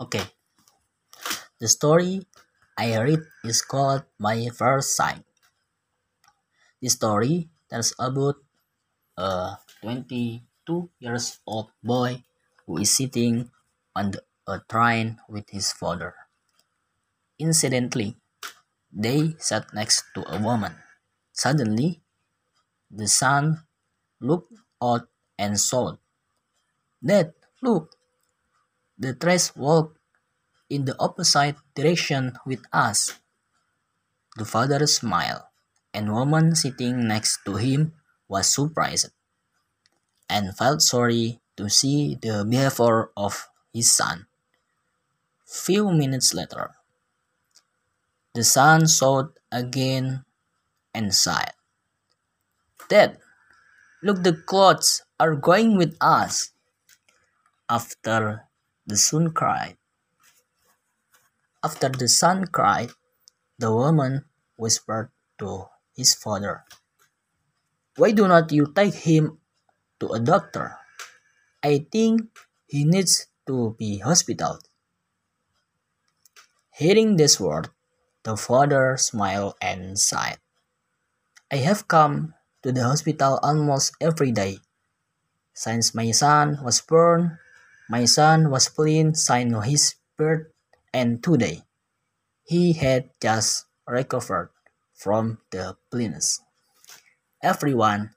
Okay. The story I read is called My First Sign. This story tells about a 22 years old boy who is sitting on the, a train with his father. Incidentally, they sat next to a woman. Suddenly, the son looked out and saw. Dad, look, the train walked in the opposite direction with us. The father smiled, and woman sitting next to him was surprised and felt sorry to see the behavior of his son. Few minutes later, the son saw again and sighed. Dad, look the clothes are going with us. After the son cried. After the son cried, the woman whispered to his father, Why do not you take him to a doctor? I think he needs to be hospital. Hearing this word, the father smiled and sighed. I have come to the hospital almost every day. Since my son was born, my son was clean since his birth, and today he had just recovered from the blindness. Everyone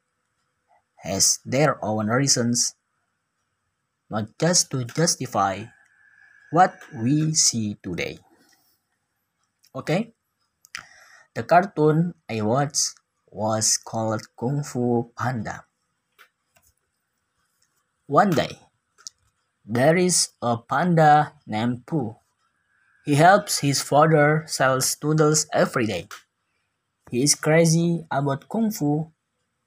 has their own reasons, not just to justify what we see today. Okay? The cartoon I watched was called Kung Fu Panda. One day, there is a panda named Po. He helps his father sell noodles every day. He is crazy about kung fu,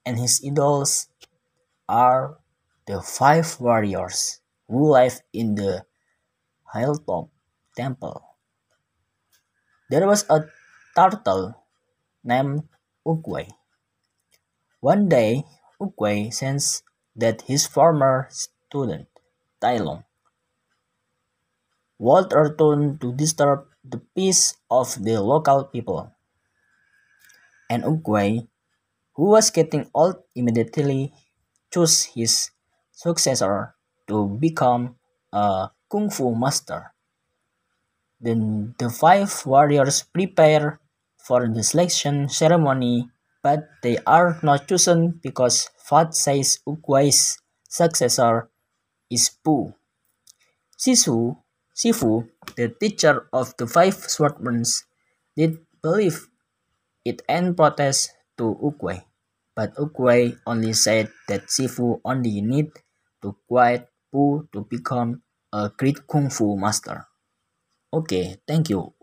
and his idols are the five warriors who live in the Hilltop Temple. There was a turtle named Oogway. One day, Oogway sensed that his former student Tai Lung. Walt returned to disturb the peace of the local people. And Oogway, who was getting old immediately, chose his successor to become a kung fu master. Then the five warriors prepare for the selection ceremony, but they are not chosen because Fat says Oogway's successor is Po. Sisu, Sifu, the teacher of the five swordsmen, did believe it and protest to Oogway. But Oogway only said that Sifu only need to quiet Po to become a great kung fu master. Okay, thank you.